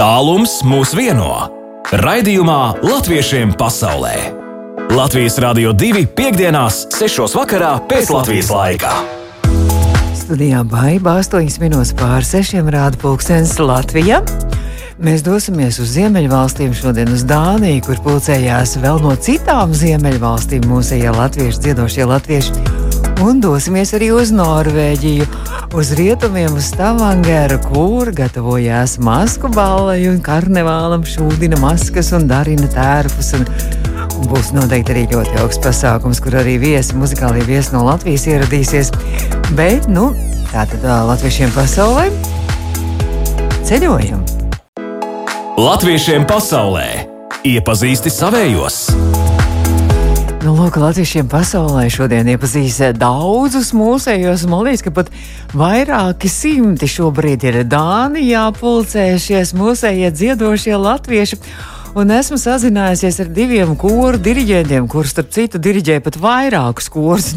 Tālums mūs vieno. Raidījumā Latviešiem pasaulē. Latvijas Rādio 2 piekdienās, 6. vakarā pēc Latvijas laika. Studijā Baiba 8 minūtes pār 6 rāda pulkstenis Latvijā. Mēs dosimies uz Ziemeļvalstīm, šodien uz Dāniju, kur pulcējās vēl no citām Ziemeļvalstīm mūsējie latvieši, dziedošie latvieši. Un dosimies arī uz Norvēģiju, uz rietumiem, uz Stavangeru, kur gatavojās masku ballai un karnevālam, šūdina maskas un darina tērpus. Un, būs noteikti arī ļoti augsts pasākums, kur arī viesi, muzikālie viesi no Latvijas ieradīsies. Bet, nu, tā tad latviešiem pasaulē ceļojam! Latviešiem pasaulē iepazīsti savējos. Nu, lūk, latviešiem pasaulē šodien iepazīs daudzus mūsējos. Man liekas, ka pat vairāki simti šobrīd ir Dānijā pulcējušies mūsējie dziedošie latvieši. Un esmu sazinājusies ar diviem koru diriģentiem, kurus, starp citu, diriģēja pat vairākus korus.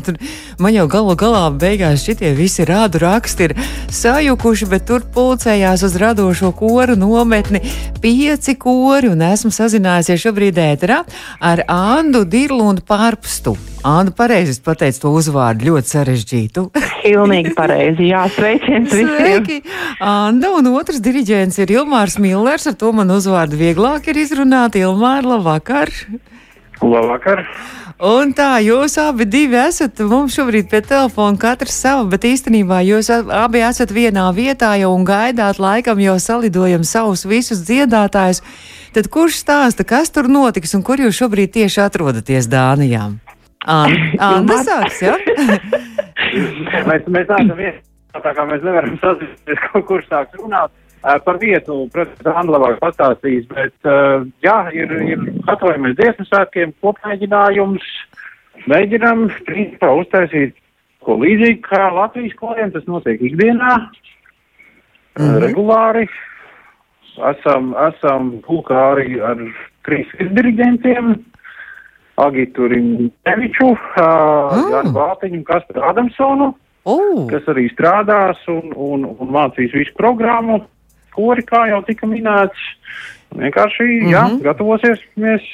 Man jau galu galā beigās šitie visi rādu raksti ir sajukuši, bet tur pulcējās uz radošo koru nometni pieci kori. Un esmu sazinājusies šobrīd ēterā ar Andu Dirlundu pārpstu. Anna, pareizi pateicu to uzvārdu, ļoti sarežģītu. Pilnīgi pareizi, jā, sveiciens visiem. Sveiki! Anda un otrs diriģents ir Ilmārs Millers, ar to man uzvārdu vieglāk ir izrunāt. Ilmār, labvakar! Labvakar! Un tā, jūs abi divi esat mums šobrīd pie telefona, katrs sava, bet īstenībā jūs abi esat vienā vietā jau un gaidāt laikam jau salidojam savus visus dziedātājus. Tad kurš stāsta, kas tur notiks un kur jūs šobrīd tieši atrodaties Dānijā? Anna sāks, jā? mēs, mēs esam viens, tā kā mēs nevaram sazināties, kurš sāks runāt. Uh, par vietu, protams, Anna labāk pastāstīs, bet, uh, jā, ir, ir gatavojamies dziesmu svētkiem, kopmēģinājums, mēģinam, principā, uztaisīt ko līdzīgi kā Latvijas koriem, tas notiek ikdienā, mm -hmm. regulāri. Esam, esam pulkā arī ar trīs diriģentiem, Agitu Rimneviču, uh, oh. Jānu Vātiņu un Kasparu Adamsonu, Oh. kas arī strādās un, un, un mācīs visu programmu. Kori, kā jau tika minēts, vienkārši, mm -hmm. jā, gatavosies mēs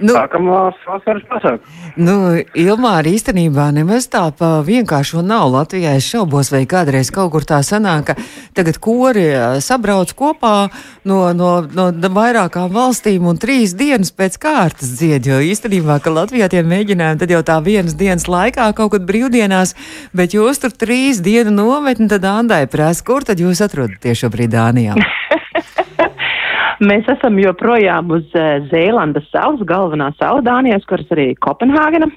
Nu, sākamās vasaras pasākumu. nu, Ilmāra īstenībā nemaz tā pa vienkāršo nav Latvijā. Es šaubos, vai kādreiz kaut kur tā sanāk, ka tagad kori ā, sabrauc kopā no, no, no vairākām valstīm un trīs dienas pēc kārtas dzied. Jo īstenībā, ka Latvijā tie mēģinājumi tad jau tā vienas dienas laikā kaut kad brīvdienās, bet jūs tur trīs dienu nometni, tad Andai prasa, kur tad jūs atrodaties šobrīd Dānijā? Mēs esam joprojām uz uh, Zēlandes salas, galvenā sala Dānijas, kuras arī Kopenhāgena.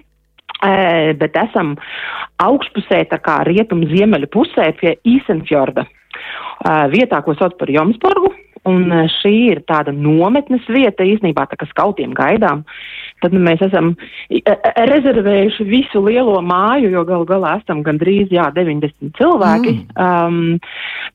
Uh, bet esam augšpusē, tā kā rietumu ziemeļu pusē pie Īsenfjorda. Uh, vietā, ko sauc par Jomsburgu. Un šī ir tāda nometnes vieta, īstenībā tā kā skautiem gaidām. Tad nu, mēs esam e- e- rezervējuši visu lielo māju, jo galu galā esam gandrīz, jā, 90 cilvēki. Mm. Um,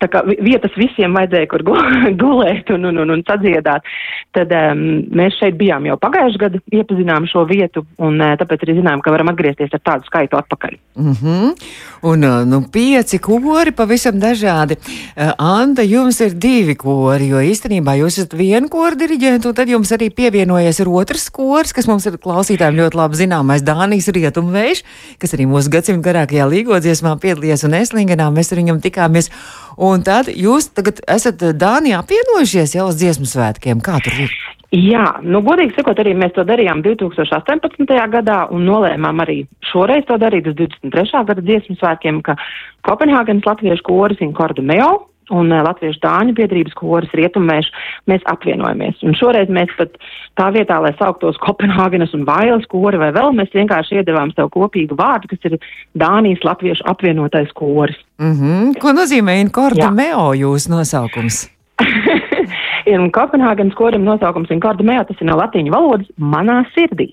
tā kā vi- vietas visiem vajadzēja, kur gu- gulēt un, un, un, un sadziedāt. Tad um, mēs šeit bijām jau pagājušajā gadā, iepazinām šo vietu, un uh, tāpēc arī zinājām, ka varam atgriezties ar tādu skaitu atpakaļ. Mm -hmm. Un nu, pieci kori pavisam dažādi. Uh, Anta, jums ir divi kori, jo īstenībā jūs esat viena kora diriģenta, un tad jums arī pievienojies ir otrs kors, kas mums ir klausītājiem ļoti labi zināmais Dānijas rietumvējš, kas arī mūsu gadsimta garākajā līgodziesmā piedalījies un Eslingenā mēs ar viņam tikāmies. Un tad jūs tagad esat Dānijā apvienojušies jau uz dziesmu svētkiem. Kā tur ir? Jā, nu, godīgi sakot, arī mēs to darījām 2018. gadā un nolēmām arī šoreiz to darīt uz 23. gada dziesmu svētkiem, ka Kopenhāgenes latviešu koris Inkordu Meo un uh, Latviešu dāņu biedrības koris Rietumēš mēs apvienojamies. Un šoreiz mēs pat tā vietā, lai sauktos Kopenhāgenes un Vailes kori vai vēl, mēs vienkārši iedevām sev kopīgu vārdu, kas ir Dānijas latviešu apvienotais koris. Mm -hmm. Ko nozīmē Inkorda. Meo jūsu nosaukums? ir Kopenhāgenes korim nosaukums Inkorda Meo, tas ir no latīņu valodas manā sirdī.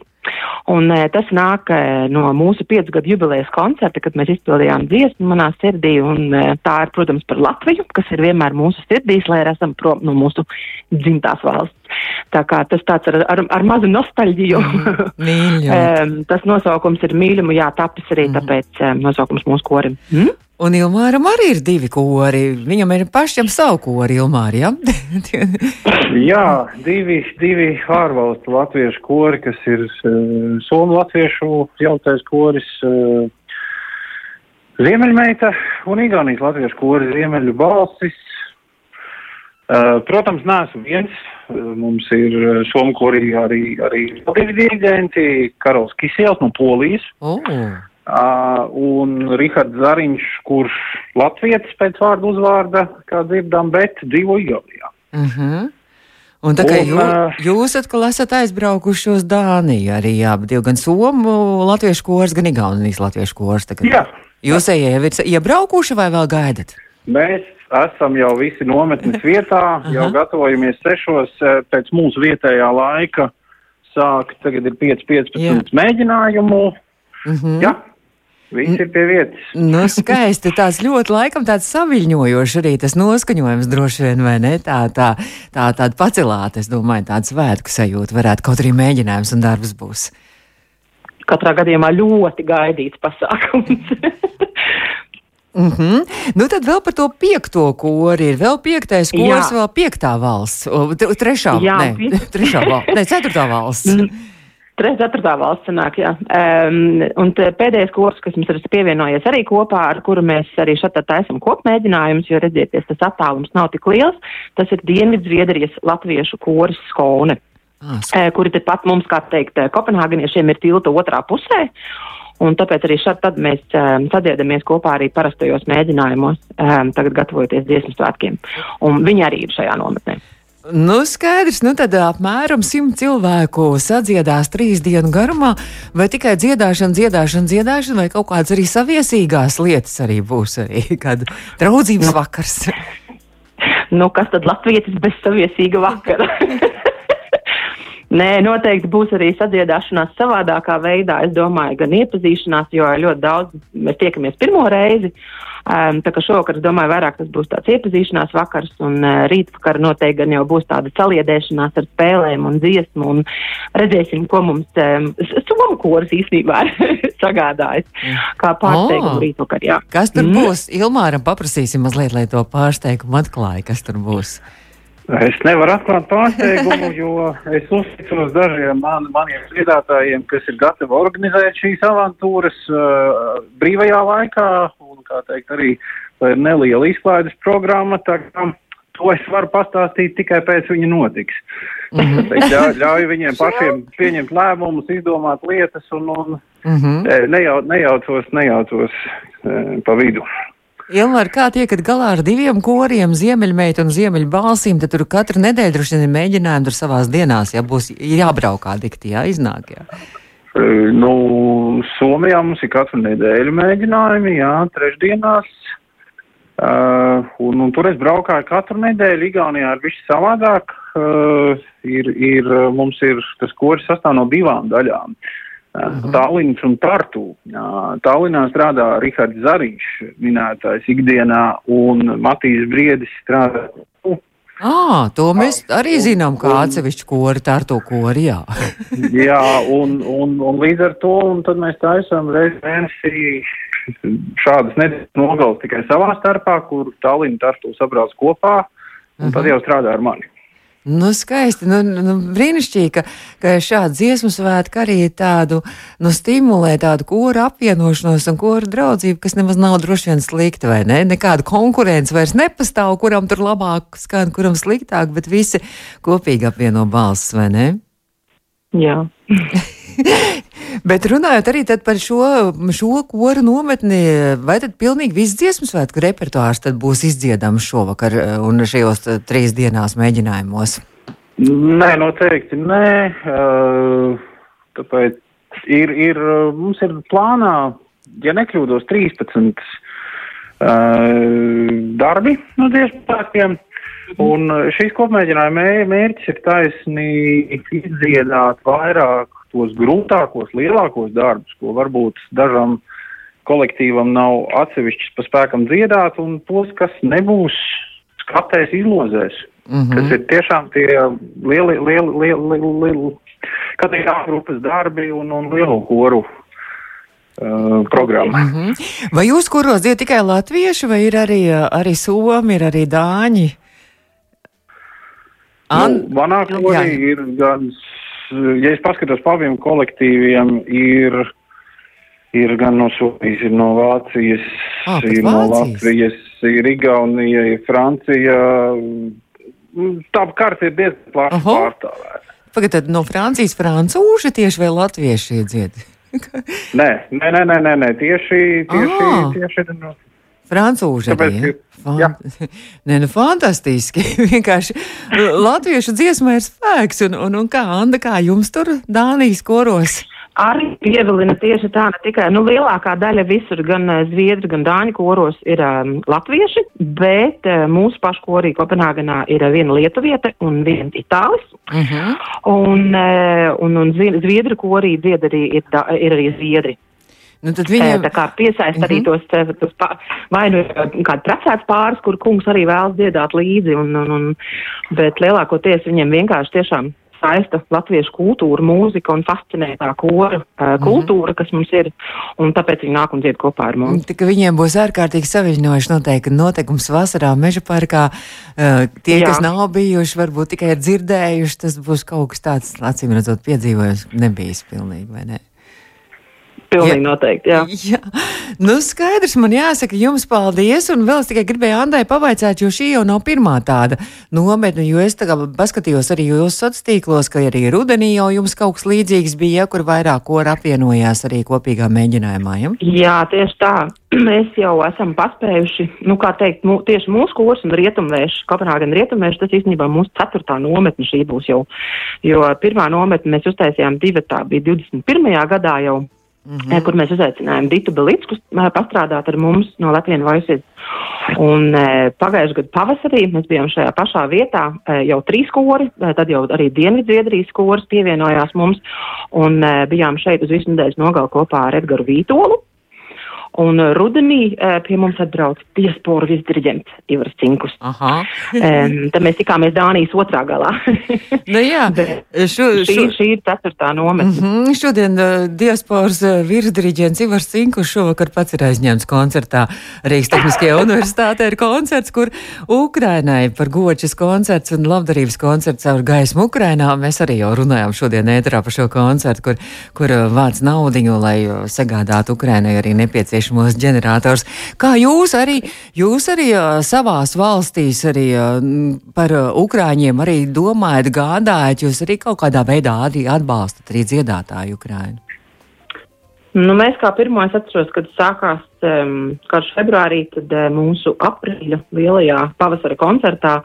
Un e, tas nāk e, no mūsu piecu gadu jubilejas koncerta, kad mēs izpildījām dziesmu manā sirdī, un e, tā ir, protams, par Latviju, kas ir vienmēr mūsu sirdīs, lai arī esam prom no mūsu dzimtās valsts. Tā kā tas tāds ar, ar, ar mazu nostalģiju. Em, tas nosaukums ir mīļumu, jā, tapis arī tāpēc em, nosaukums mūsu korim. Mm? Un Ilmāram arī ir divi kori. Viņam ir pašam savu kori, Ilmāri, ja? Jā, divi, divi ārvalstu latviešu kori, kas ir uh, somu latviešu jautais koris uh, Ziemeļmeita un Igaunijas latviešu kori Ziemeļu balsis. Uh, protams, neesmu viens. Uh, mums ir uh, korī arī, arī divi diriģenti, Karols Kisēls no Polijas. Oh. Uh, un Rihards Zariņš, kurš latvietis pēc vārdu uzvārda, kā dzirdam, bet dzīvo Igaunijā. Uh -huh. Un tā kā Un, jū, jūs atkal esat aizbraukuši uz Dāniju, arī jā, divi gan somu latviešu kors, gan igaunijas latviešu kors. Tagad. Jā, Jūs ejat, jau iebraukuši vai vēl gaidat? Mēs esam jau visi nometnes vietā, jau gatavojamies sešos pēc mūsu vietējā laika. Sākt, tagad ir 5-15 Jā. mēģinājumu. Uh -huh. Jā, viss ir pie vietas. Nu, skaisti. Tāds ļoti, laikam, tāds saviņojošs arī tas noskaņojums droši vien, vai ne? Tā, tā, tā tāda pacelāta, es domāju, tāda svētku sajūta varētu kaut arī mēģinājums un darbs būs. Katrā gadījumā ļoti gaidīts pasākums. Mm -hmm. Nu, tad vēl par to piekto kori. Ir vēl piektais kurs, vēl piektā valsts. Trešā, Jā, nē, trešā valsts, ne, ceturtā valsts. Trešā, ceturtā valsts sanāk, jā. Um, un te pēdējais kurs, kas mums ir pievienojies arī kopā, ar kuru mēs arī šeit taisam kopmēģinājumus, jo redzieties, tas attālums nav tik liels, tas ir Dienvidzviedrijas latviešu koris Skone, Ah, eh, kuri tepat mums, kā teikt, eh, kopenhāgeniešiem ir tilta otrā pusē. Un tāpēc arī šeit tad mēs um, sadiedamies kopā arī parastajos mēģinājumos, um, tagad gatavojoties dziesmu svētkiem. Un viņi arī ir šajā nometnē. Nu, skaidrs, nu tad apmēram simt cilvēku sadziedās trīs dienu garumā, vai tikai dziedāšana, dziedāšana, dziedāšana, vai kaut kādas arī saviesīgās lietas arī būs arī kāda draudzības vakars. Nu, kas tad latvietis bez saviesīga vakara? Nē, noteikti būs arī sadziedāšanās savādākā veidā. Es domāju, gan iepazīšanās, jo ļoti daudz mēs tiekamies pirmo reizi. Um, tā kā šovakar, es domāju, vairāk tas būs tāds iepazīšanās vakars, un uh, rītvakar noteikti gan jau būs tāda saliedēšanās ar spēlēm un dziesmu, un redzēsim, ko mums um, somu koris īstenībā ir sagādājis, kā pārsteigumu Oh. rītvakar, jā. Kas tur Mm. būs? Ilmāram paprasīsim mazliet, lai to pārsteigumu atklāja, kas tur būs. Es nevaru atklāt pārsteigumu, jo es uzticos dažiem man, maniem dziedātājiem, kas ir gatavi organizēt šīs avantūras uh, brīvajā laikā, un, kā teikt, arī ir neliela izklaides programma, tā to es varu pastāstīt tikai pēc viņa notiks. Teikt, ļauj, ļauj viņiem pašiem pieņemt lēmumus, izdomāt lietas un, un Mm -hmm. nejau, nejaucos, nejaucos eh, pa vidu. Ilmār, kā tiekat galā ar diviem koriem, ziemeļmeitu un ziemeļbalsīm, tad tur katru nedēļu droši vien ir mēģinājumi tur savās dienās, ja būs jābraukā dikti, jā, iznāk, jā. Eh, Nu, Somijā mums ir katru nedēļu mēģinājumi, jā, trešdienās. Uh, un, un tur es braukāju katru nedēļu. Igaunijā ir viss savādāk. Uh, ir, ir, mums ir tas koris sastāv no divām daļām. Uh, Tallinas un Tartu. Uh, Tallinā strādā Rihards Zariņš, minētājs ikdienā, un Matīs Briedis strādā. Ā, to mēs arī zinām, kā atsevišķu kori, tā ar to kori, jā. Jā, un, un, un līdz ar to un tad mēs taisām reizi mēnesī šādas nedēļas nogales tikai savā starpā, kur Tallinn Tartu sabrauc kopā, un tad jau strādā ar mani. Nu, skaisti. Nu, nu, brīnišķīgi, ka, ka šāda dziesmu svētka arī tādu nu, stimulē tādu koru apvienošanos un koru draudzību, kas nemaz nav droši vien slikta, vai ne? Nekāda konkurence vairs nepastāv, kuram tur labāk skan, kuram sliktāk, bet visi kopīgi apvieno balsis, vai ne? Jā. Bet runājot arī par šo, šo koru nometni, vai tad pilnīgi viss dziesmu svētku repertuārs būs izdziedams šovakar eh, un šajos eh, trīs dienās mēģinājumos? Nē, noteikti nē. Uh, tāpēc ir, ir, mums ir plānā, ja nekļūdos, 13 uh, darbi no dziesmu svētkiem. Un šīs kopmēģinājuma mē- mērķis ir taisnīgi izdziedāt vairāk tos grūtākos, lielākos darbus, ko varbūt dažam kolektīvam nav atsevišķis pa spēkam dziedāt, un tos, kas nebūs skatēs izlozēs, mm -hmm. kas ir tiešām tie lieli, lieli, lieli, lieli, kategorijas grupas darbi un, un lielu koru uh, programma. Mm -hmm. Vai jūs kuros dziedat tikai latvieši, vai ir arī, arī somi, ir arī dāņi? An... Nu, manā korī ir gan, ja es paskatos pa abiem kolektīviem, ir, ir gan no Somijas, ir no Vācijas, Ah, ir no Vācijas. Latvijas, ir Igaunija, ir Francija. Tā karta ir diezgan plaši pārstāvēta. Pagaidiet, no Francijas francūži tieši vai latvieši iedziedat? Nē, nē, nē, nē, nē, nē tieši, tieši, Ah. tieši no, Francūži Tāpēc, arī. Ja? ka- jā. Nē, nu, fantastiski. Vienkārši latviešu dziesmā ir spēks. Un, un, un kā, Anda, kā jums tur Dānijas koros? Arī pievilina tieši tā, ne tikai nu, lielākā daļa visur, gan uh, zviedru, gan dāņu koros ir um, latvieši, bet uh, mūsu pašu korī Kopenhāgenā ir uh, viena lietuviete un viena itālis. Uh -huh. Un, uh, un, un zvi- zviedru korī dzied arī ir, ir arī zviedri. Nu, tad Viņiem... Tā kā piesaist arī Mhm. tos, tos pā, vai nu kāds precēts pāris, kur kungs arī vēlas dziedāt līdzi, un, un, un, bet lielākoties viņiem vienkārši tiešām saista latviešu kultūra, mūzika un fascinē tā kora uh, kultūra, kas mums ir, un tāpēc viņi nāk un dzied kopā ar mums. Tā kā viņiem būs ārkārtīgi saviņojuši noteikti noteikums vasarā meža parkā. Uh, tie, Jā. kas nav bijuši, varbūt tikai ir dzirdējuši, tas būs kaut kas tāds, acīm redzot, piedzīvojums nebijis pilnīgi, vai ne? Pilnīgi Jā. noteikti, jā. Jā, nu skaidrs, man jāsaka jums paldies, un vēl es tikai gribēju Andai pavaicāt, jo šī jau nav pirmā tāda nometne, jo es tagad paskatījos arī jūsu sociālos ka arī rudenī jau jums kaut kas līdzīgs bija, kur vairāk kora apvienojās arī kopīgā mēģinājumā, ja? Jā, tieši tā. Mēs jau esam paspējuši, nu, kā teikt, mū, tieši mūsu kurs un rietumvērš, Kopenhāgena rietumvērš, tas īstenībā mūsu ceturtā nometne šī būs jau. Jo pirmā nometne mēs uztaisījām divi, tā bija 21. gadā jau. Mm -hmm. kur mēs uzaicinājām Ditu Belitsku eh, pastrādāt ar mums no Latvijas Voices. Un e, pagājušajā gadā pavasarī mēs bijām šajā pašā vietā, jau trīs kori, tad jau arī Dienvidzviedrijas koris pievienojās mums, un bijām šeit uz visu nedēļas nogalu kopā ar Edgaru Vītolu. Un e, rudenī e, pie mums atbrauc diasporu vizdiriģents Ivars Cinkus. Aha. Um, tad mēs tikāmies Dānijas otrā galā. Nu jā, Bet šo, šī, šo, šī ir ceturtā nometne. Mm -hmm. Šodien uh, diasporas virsdiriģents Ivars Cinkus šovakar pats ir aizņemts koncertā. Rīgas Tehniskajā universitātē ir koncerts, kur Ukrainai par gočas koncerts un labdarības koncerts caur gaismu Ukrainā. Mēs arī jau runājām šodien ēterā par šo koncertu, kur, kur vāc naudiņu, lai sagādātu Ukrainai arī nepieciešamos ģenerators. Kā jūs arī, jūs arī savās valstīs arī par Ukrāņiem arī domājat, gādājat, jūs arī kaut kādā veidā arī atbalstat arī dziedātāju Ukrainu? Nu, mēs kā pirmo es atceros, kad sākās um, karš februārī, tad uh, mūsu aprīļa lielajā pavasara koncertā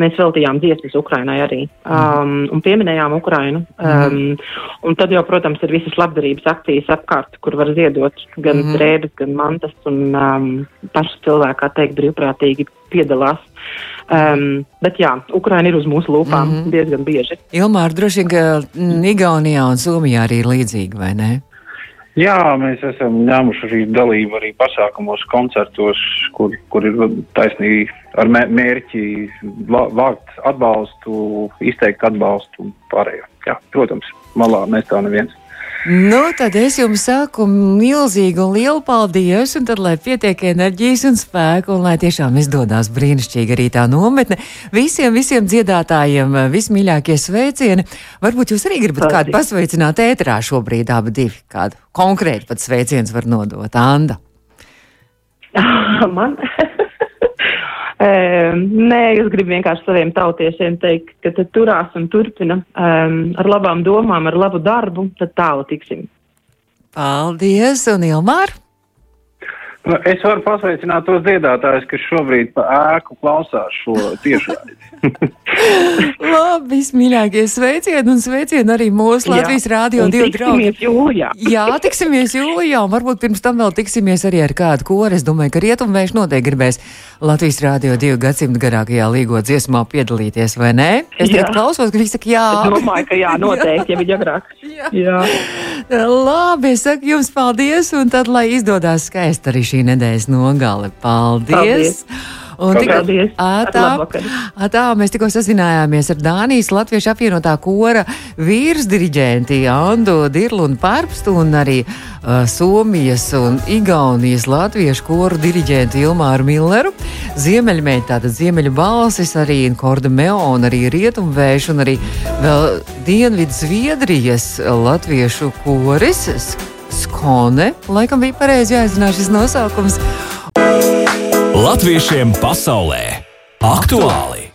mēs veltījām dziesmas Ukrainai arī um, un pieminējām Ukrainu. Um, un tad jau, protams, ir visas labdarības akcijas apkārt, kur var ziedot gan Mhm. drēbes, gan mantas, un um, paši cilvēki, kā teikt, brīvprātīgi piedalās. Um, bet jā, Ukraina ir uz mūsu lūpām mm -hmm. diezgan bieži. Ilmār, droši vien, ka mm, Igaunijā un Somijā arī ir līdzīgi, vai ne? Jā, mēs esam ņēmuši arī dalību arī pasākumos, koncertos, kur, kur ir taisnīgi ar mē, mērķi vā- vākt atbalstu, izteikt atbalstu un pārējo. Jā, protams, malā mēs tā neviens. Nu, tad es jums saku milzīgu un lielu paldies, un tad, lai pietiek enerģijas un spēku, un lai tiešām izdodas brīnišķīgi arī tā nometne. Visiem, visiem dziedātājiem vismīļākie sveicieni. Varbūt jūs arī gribat Paldies. kādu pasveicināt ēterā šobrīd, abi divi. Kādu konkrēti pat sveiciens var nodot Anda. Man? Um, nē, es gribu vienkārši saviem tautiešiem teikt, ka tad turās un turpina um, ar labām domām, ar labu darbu, tad tālu tiksim. Paldies, un Ilmār! Nu, Es varu pasveicināt tos dziedātājus, kas šobrīd pa ēku klausās šo tiešraidi. Labi, vismīļākie sveicieni un sveicieni arī mūsu Latvijas Rādio Un divu draugu. jūlijā. Jā, tiksimies jūlijā, un varbūt pirms tam vēl tiksimies arī ar kādu koru. Es domāju, ka rietumvērš noteikti gribēs Latvijas Rādio divu gadsimtu garākajā līgo dziesmā piedalīties, vai ne? Es Jā. tagad klausos, ka viņi saka, jā. Es domāju, ka jā, noteikti, ja bija agrāk. Jā. Jā. Labi, es saku jums paldies, un tad, lai izdodas skaisti arī šī nedēļas nogale. Paldies! Paldies. Un tik, Paldies. ā, tā, tā, mēs tikko sazinājāmies ar Dānijas Latviešu apvienotā kora vīrsdiriģenti Andu Dirlu un Parpstu un arī uh, Somijas un Igaunijas Latviešu koru diriģentu Ilmāru Milleru. Ziemeļmeļi, tātad Ziemeļu balsis, arī Korda Meo un arī Rietumvējš un arī vēl Dienvidu Zviedrijas Latviešu koris Skone. Laikam bija pareizi jāizrunā šis nosaukums. Latviešiem pasaulē aktuāli!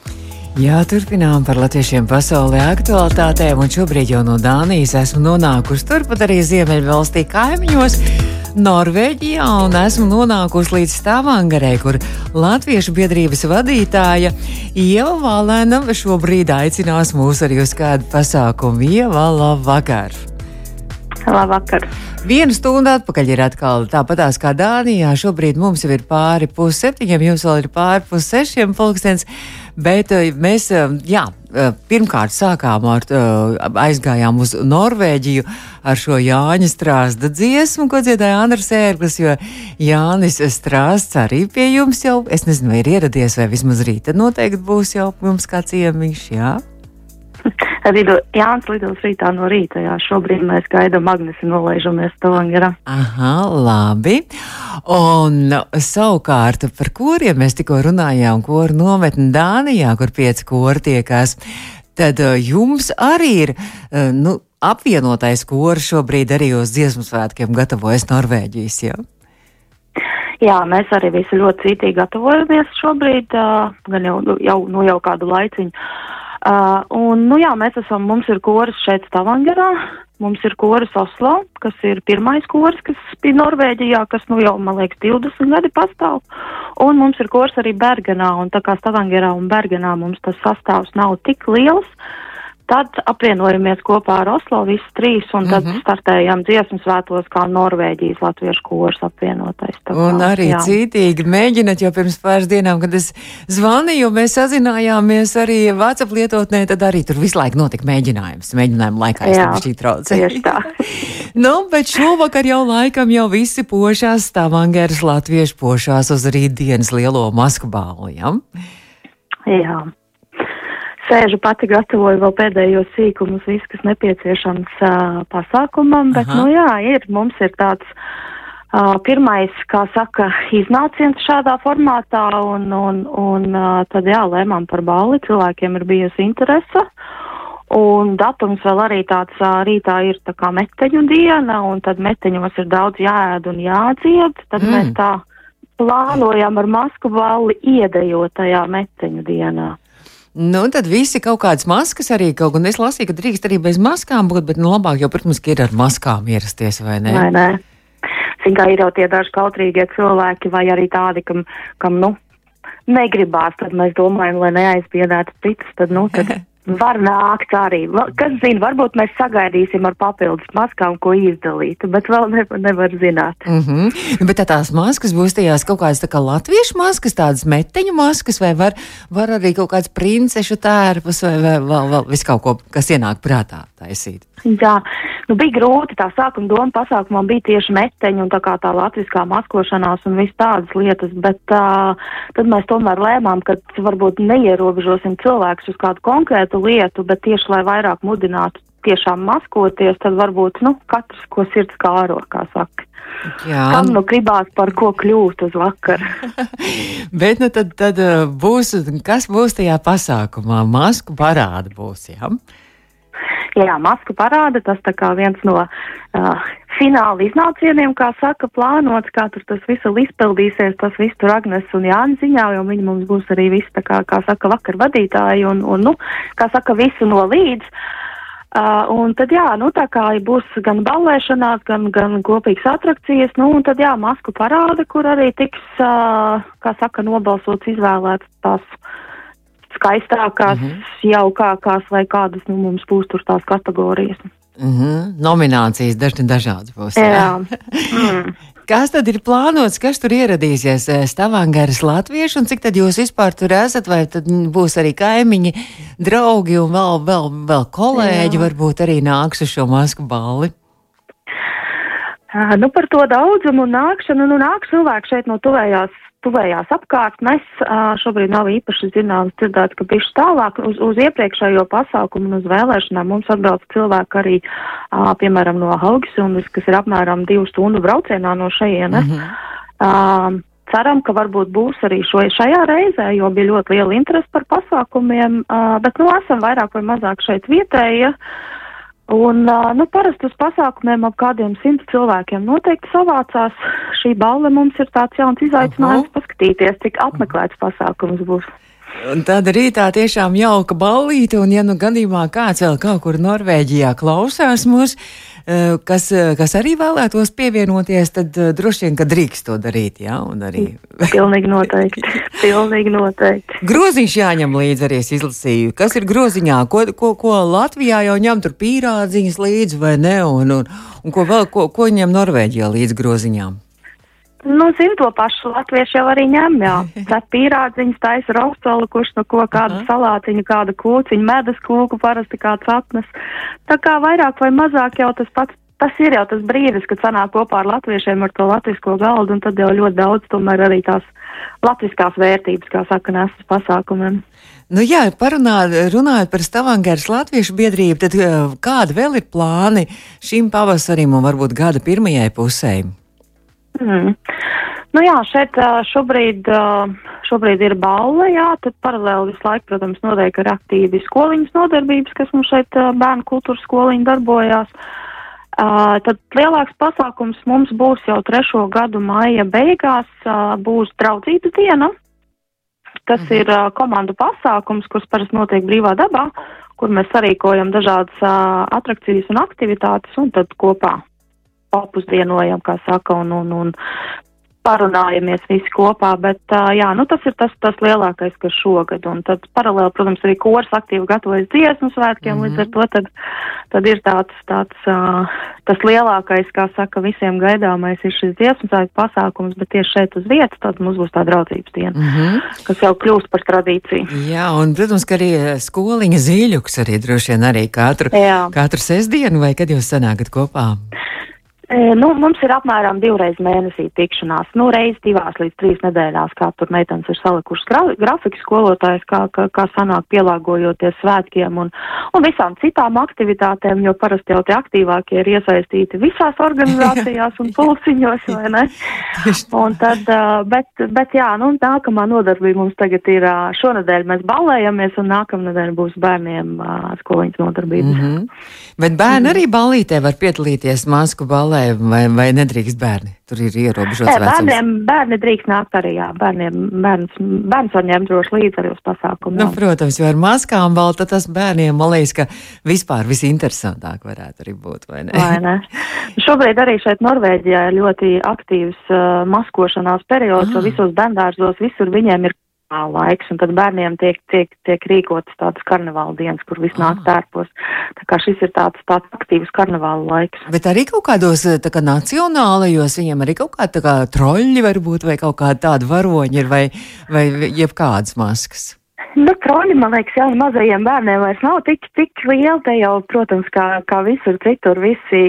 Jā, turpinām par latviešiem pasaulē aktualitātēm, un šobrīd jau no Dānijas esmu nonākusi turpat arī Ziemeļvalstī kaimiņos. Norvēģijā un esmu nonākusi līdz Stavangarē, kur Latviešu biedrības vadītāja Ieva Valēna šobrīd aicinās mūs arī uz kādu pasākumu. Ieva, labvakar! Labvakar. Vienu stundu atpakaļ ir atkal tāpatās kā Dānijā. Šobrīd mums jau ir pāri pusseptiņiem, jums vēl ir pāri pussešiem pulkstens. Bet eh, mēs, eh, jā, eh, pirmkārt sākām ar, aizgājām uz Norvēģiju ar šo Jāņa strāsta dziesmu, ko dziedāja Andris Ērglis, jo Jānis strāsts arī pie jums jau, es nezinu, vai ir ieradies, vai vismaz rīta noteikti būs jau mums kā ciemiņš, jā. Lido, Jānis lidos rītā no rīta, jā, šobrīd mēs gaidām Agnesi nolaižamies Stavangerā. Aha, labi. Un savukārt par kuriem mēs tikko runājām, koru nometni Dānijā, kur pieci kori tiekās, tad uh, jums arī ir, uh, nu, apvienotais kors šobrīd arī uz dziesmu svētkiem gatavojas Norvēģijas, jā? Jā, mēs arī visi ļoti cītīgi gatavojamies šobrīd, uh, gan jau, jau, nu, jau kādu laiciņu. Uh, un, nu jā, mēs esam, mums ir koris šeit Stavangerā, mums ir koris Oslo, kas ir pirmais koris, kas bija Norvēģijā, kas, nu jau, man liekas, 20 gadi pastāv. Un mums ir koris arī Bergenā, un tā kā Stavangerā un Bergenā mums tas sastāvs nav tik liels, Tad apvienojamies kopā ar Oslo visi trīs, un tad mm -hmm. startējam dziesmu svētos kā Norvēģijas latviešu kurs apvienotais. Tā Un kā, arī jā. cītīgi mēģināt, jo pirms pāris dienām, kad es zvanīju, mēs sazinājāmies arī WhatsApp lietotnē, tad arī tur visu laiku notika mēģinājums. Mēģinājuma laikā es Jā, tam šī traucēju. tieši tā. nu, bet šovakar jau laikam jau visi pošās Stavangeras latviešu pošās uz rītdienas lielo masku bālu, ja? Jā. Sēžu pati gatavoju vēl pēdējos sīkumus, viss, kas nepieciešams uh, pasākumam, bet, Aha. nu jā, ir, mums ir tāds uh, pirmais, kā saka, iznāciens šādā formātā, un, un, un uh, tad jā, lēmām par balli, cilvēkiem ir bijusi interese. Un datums vēl arī tāds rītā ir tā kā meteņu diena, un tad meteņos ir daudz jāēd un jādzied. Tad mm. mēs tā plānojam ar masku balli iedejot tajā meteņu dienā. Nu, tad visi kaut kādas maskas arī, kaut gan es lasīju, ka drīkst arī bez maskām būt, bet nu labāk jau, protams, ir ar maskām ierasties, vai ne? Vai ne? Kā ir jau tie daži kautrīgie cilvēki, vai arī tādi, kam, kam nu, negribās, tad mēs domājam, lai neaizbiedētu citus, tad, nu, tad var nākt arī. Kas zina, varbūt mēs sagaidīsim ar papildus maskām, ko izdalīt, bet vēl nevar, nevar zināt. Mm -hmm. Bet tā tās maskas būs tajās kaut kādas tā kā latviešu maskas, tādas meteņu maskas, vai var, var arī kaut kāds princešu tērpus, vai vēl, vēl, vēl viss kaut ko, kas ienāk prātā taisīt. Jā, nu bija grūti. Tā sākuma doma pasākumam bija tieši meteņi un tā kā tā latviskā maskošanās un viss tādas lietas, bet uh, tad mēs tomēr lēmām, ka varbūt neierobežosim cilvēkus uz kādu konkrētu lietu, bet tieši lai vairāk mudinātu tiešām maskoties, tad varbūt, nu, katrs, ko sirds kāro, kā saka. Jā, Kam nu gribās par ko kļūt uz vakaru? bet nu tad, tad būs, kas būs tajā pasākumā? Masku parāda būs, jā? Jā, masku parāda, tas tā kā viens no uh, fināla iznācieniem, kā saka, plānots, kā tur tas vēl izpildīsies, tas viss tur Agnes un Jānis ziņā, jo viņi mums būs arī visi, tā kā, kā saka, vakar vadītāji un, un, nu, kā saka, visu no līdz. Uh, un tad, jā, nu, tā kā būs gan ballēšanās, gan, gan kopīgas atrakcijas, nu, un tad, jā, masku parāda, kur arī tiks, uh, kā saka, nobalsots, izvēlēts tās skaistākās, mm -hmm. jaukākās vai kādas, nu, mums būs tur tās kategorijas. Mm -hmm. Nominācijas dažni dažādas būs. Jā. Mm. Kas tad ir plānots, kas tur ieradīsies? eh, Stavangaras latvieši, un cik tad jūs vispār tur esat? Vai tad būs arī kaimiņi, draugi un vēl, vēl, vēl kolēģi, Jā. varbūt arī nāks uz šo masku balli? Nu, par to daudzumu un nākšanu, nu, nāk cilvēki šeit no tuvējās tuvējās apkārtnes. Šobrīd nav īpaši zināms dzirdēts, ka bišķi tālāk uz, uz iepriekšējo pasākumu un uz vēlēšanām mums atbrauc cilvēki arī, piemēram, no Haugisundas, kas ir apmēram divu stundu braucienā no šejienes. Mm -hmm. Ceram, ka varbūt būs arī šo, šajā reizē, jo bija ļoti liela interese par pasākumiem, bet, nu, esam vairāk vai mazāk šeit vietēji. Ja? Un, nu, parasti uz pasākumiem ap kādiem simt cilvēkiem noteikti savācās. Šī balva mums ir tāds jauns izaicinājums Aha. paskatīties, cik apmeklēts pasākums būs. Un tad rītā tiešām jauka ballīte, un ja nu gadījumā kāds vēl kaut kur Norvēģijā klausās mūs, kas, kas arī vēlētos pievienoties, tad droši vien, ka drīkst to darīt, un arī. Pilnīgi noteikti, pilnīgi noteikti. Groziņš jāņem līdzi arī es izlasīju. Kas ir groziņā? Ko, ko, ko Latvijā jau ņem tur pīrādziņas līdzi vai ne, un, un, un ko vēl, ko, ko ņem Norvēģijā līdzi groziņām? Nu, zinu to pašu latviešu jau arī ņem, jā. Cep pīrādziņas, taisa rostolu, kurš no ko kādu Aha. salātiņu, kādu kūciņu, medus kūku, parasti kāds atnes. Tā kā vairāk vai mazāk jau tas pats, tas ir jau tas brīdis, kad sanāk kopā ar latviešiem ar to latvisko galdu, un tad jau ļoti daudz tomēr arī tās latviskās vērtības, kā saka, nes uz pasākumiem. Nu jā, parunāt, runājot par Stavangēras latviešu biedrību, tad uh, kādi vēl ir plāni šim pavasarim un varbūt gada pirmajai pusēm? Mm. Nu jā, šeit šobrīd, šobrīd ir balva, jā, tad paralēli visu laiku, protams, notiek arī aktīvi skoliņas nodarbības, kas mums šeit bērnu kultūras skoliņa darbojās. Tad lielāks pasākums mums būs jau trešo gadu maija beigās, būs draudzības diena. Tas mhm. ir komandu pasākums, kurš parasti notiek brīvā dabā, kur mēs sarīkojam dažādas atrakcijas un aktivitātes un tad kopā papusdienojam, kā saka, un, un, un parunājamies visi kopā, bet jā, nu tas ir tas, tas lielākais, kas šogad, un tad paralēli, protams, arī kors aktīvi gatavojas dziesmu svētkiem, mm -hmm. līdz ar to tad, tad ir tāds, tāds, tas lielākais, kā saka, visiem gaidāmais ir šis dziesmu svētku pasākums, bet tieši šeit uz vietas tad mums būs tā draudzības diena, mm -hmm. kas jau kļūst par tradīciju. Jā, un, protams, ka arī skoliņa zīļuks arī droši vien arī katru, jā. katru sestdienu, vai kad jūs sanākat kopā? Nu, mums ir apmēram divreiz mēnesī tikšanās, nu, reiz divās līdz trīs nedēļās, kā tur meitenes ir salikušas gra grafiku skolotājs, kā, kā, kā sanāk pielāgojoties svētkiem un, un visām citām aktivitātēm, jo parasti jau tie aktīvākie ir iesaistīti visās organizācijās un pulsiņos, vai ne? Un tad, bet, bet jā, nu, nākamā nodarbība mums tagad ir, šonadēļ mēs ballējamies un nākamnedēļ būs bērniem skoliņas nodarbības. Mm -hmm. Bet bērni arī ballītē var piedalīties masku ballē skolē, vai, vai nedrīkst bērni? Tur ir ierobežots vecums. Bērniem, bērni drīkst nākt arī, jā. Bērniem, bērns, bērns var ņemt droši līdzi arī uz pasākumu. Nu, protams, jo ar maskām vēl tas bērniem, man liekas, ka vispār visinteresantāk varētu arī būt, vai ne? Vai ne? Šobrīd arī šeit Norvēģijā ir ļoti aktīvs uh, maskošanās periods, ah. jo visos bērndārzos visur viņiem ir laiks, un tad bērniem tiek, tiek, tiek rīkotas tādas karnevāla dienas, kur viss nāk ah. tērpos. Tā kā šis ir tāds, tāds aktīvs karnevāla laiks. Bet arī kaut kādos tā kā nacionālajos viņiem arī kaut kādi kā troļļi varbūt, vai kaut kādi tādi varoņi ir, vai, vai jebkādas maskas. Nu, kroņi, man liekas, jā, mazajiem bērniem vairs nav tik, tik liela. Te jau, protams, kā, kā visur citur, visi,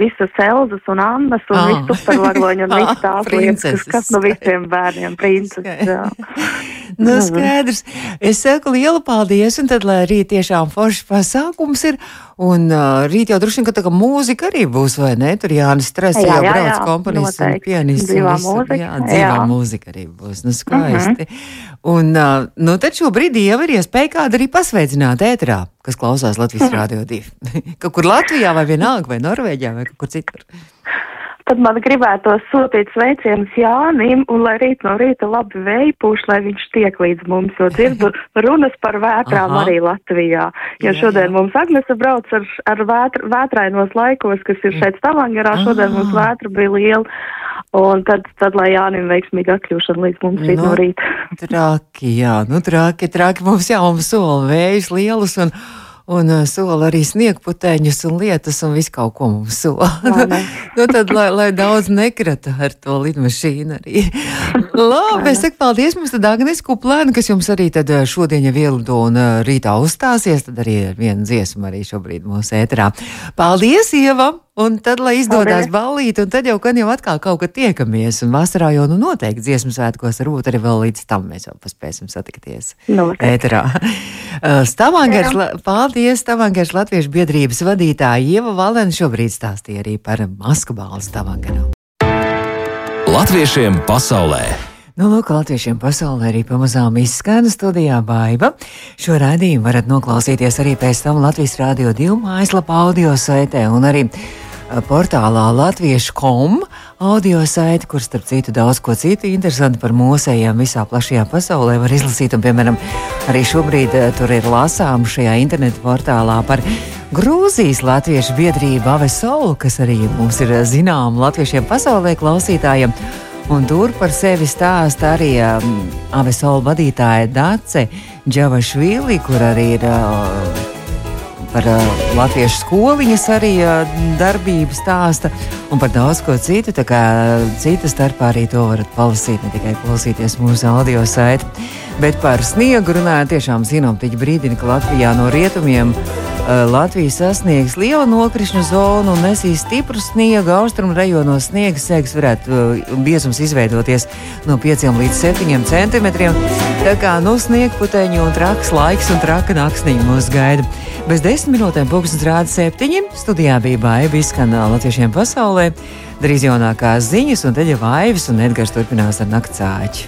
visas Elzas un Annas un oh. visu supervaroņu un visu tās lietas, kas no visiem bērniem princeses. nu, skaidrs. Es saku lielu paldies, un tad, lai arī tiešām foršs pasākums ir. Un uh, rīt jau droši vien, ka tā kā mūzika arī būs, vai ne? Tur Jānis Stresa jau brauc komponists un pianists. Dzīvā mūzika. Jā, dzīvā jā. mūzika arī būs. Nu, skaisti. Uh mhm. -huh. Un, uh, nu, tad šobrīd jau ir iespēja kādu arī pasveicināt ētrā, kas klausās Latvijas. Rādio 2. kaut kur Latvijā vai vienalga, vai Norvēģijā vai kaut kur citur tad man gribētos sūtīt sveicienus Jānim, un lai rīt no rīta labi vēja pūš, lai viņš tiek līdz mums, jo dzirdu runas par vētrām Aha. arī Latvijā. Jo jā, šodien jā. mums Agnese brauc ar, ar vētr, vētrainos laikos, kas ir šeit Stavangarā, šodien mums vētra bija liela. Un tad, tad lai Jānim veiksmīgi atkļūšana līdz mums rīt no, no rīta. Traki, jā, nu traki, traki mums jau mums sola vējus lielus un un uh, sola arī sniegputeņus un lietas un visu kaut ko mums sola. nu, tad, lai, lai daudz nekrata ar to lidmašīnu arī. Labi, es saku paldies mums tad Agnes Kuplēna, kas jums arī tad uh, šodien jau ielido un uh, rītā uzstāsies, tad arī ar vienu dziesmu arī šobrīd mūsu ēterā. Paldies, Ieva! Un tad, lai izdodas ballīt, un tad jau, kad jau atkal kaut kad tiekamies, un vasarā jau nu noteikti dziesmu svētkos, varbūt arī vēl līdz tam mēs jau paspēsim satikties. Ēterā. Uh, Stavangers, La- paldies, Stavangers Latviešu biedrības vadītāja Ieva Valena šobrīd stāstīja arī par maskabālu Stavangeru. Latviešiem pasaulē! Nu, lūk, latviešiem pasaulē arī pamazām izskan studijā baiva. Šo raidījumu varat noklausīties arī pēc tam Latvijas Rādio 2 mājaslapā audio saitē un arī eh, portālā latviešu.com audio saiti, kur starp citu daudz ko citu interesantu par mūsējiem visā plašajā pasaulē var izlasīt. Un, piemēram, arī šobrīd eh, tur ir lasām šajā internetu portālā par Grūzijas latviešu biedrību Avesolu, kas arī mums ir zināma latviešiem pasaulē klausītājiem. Un tur par sevi stāsta arī um, Avesola vadītāja Dace Džavašvili, kur arī ir uh, par uh, latviešu skoliņas arī uh, darbību stāsta un par daudz ko citu. Tā kā cita starpā arī to varat palasīt, ne tikai klausīties mūsu audio saiti. Bet par sniegu runājot, tiešām sinoptiķi brīdina, ka Latvijā no rietumiem uh, Latvija sasniegs lielu nokrišņu zonu un nesīs stipru sniegu. Austrumu rajonos sniega sēgas varētu uh, biezums izveidoties no 5 līdz 7 centimetriem. Tā kā nu sniega puteņi un traks laiks un traka naksniņa mūs gaida. Bez desmit minūtēm pūkstens rāda septiņi. Studijā bija baiva izskanā latviešiem pasaulē. Drīz jaunākās ziņas, un tad jau vaivas un Edgars turpinās ar naktsāķi.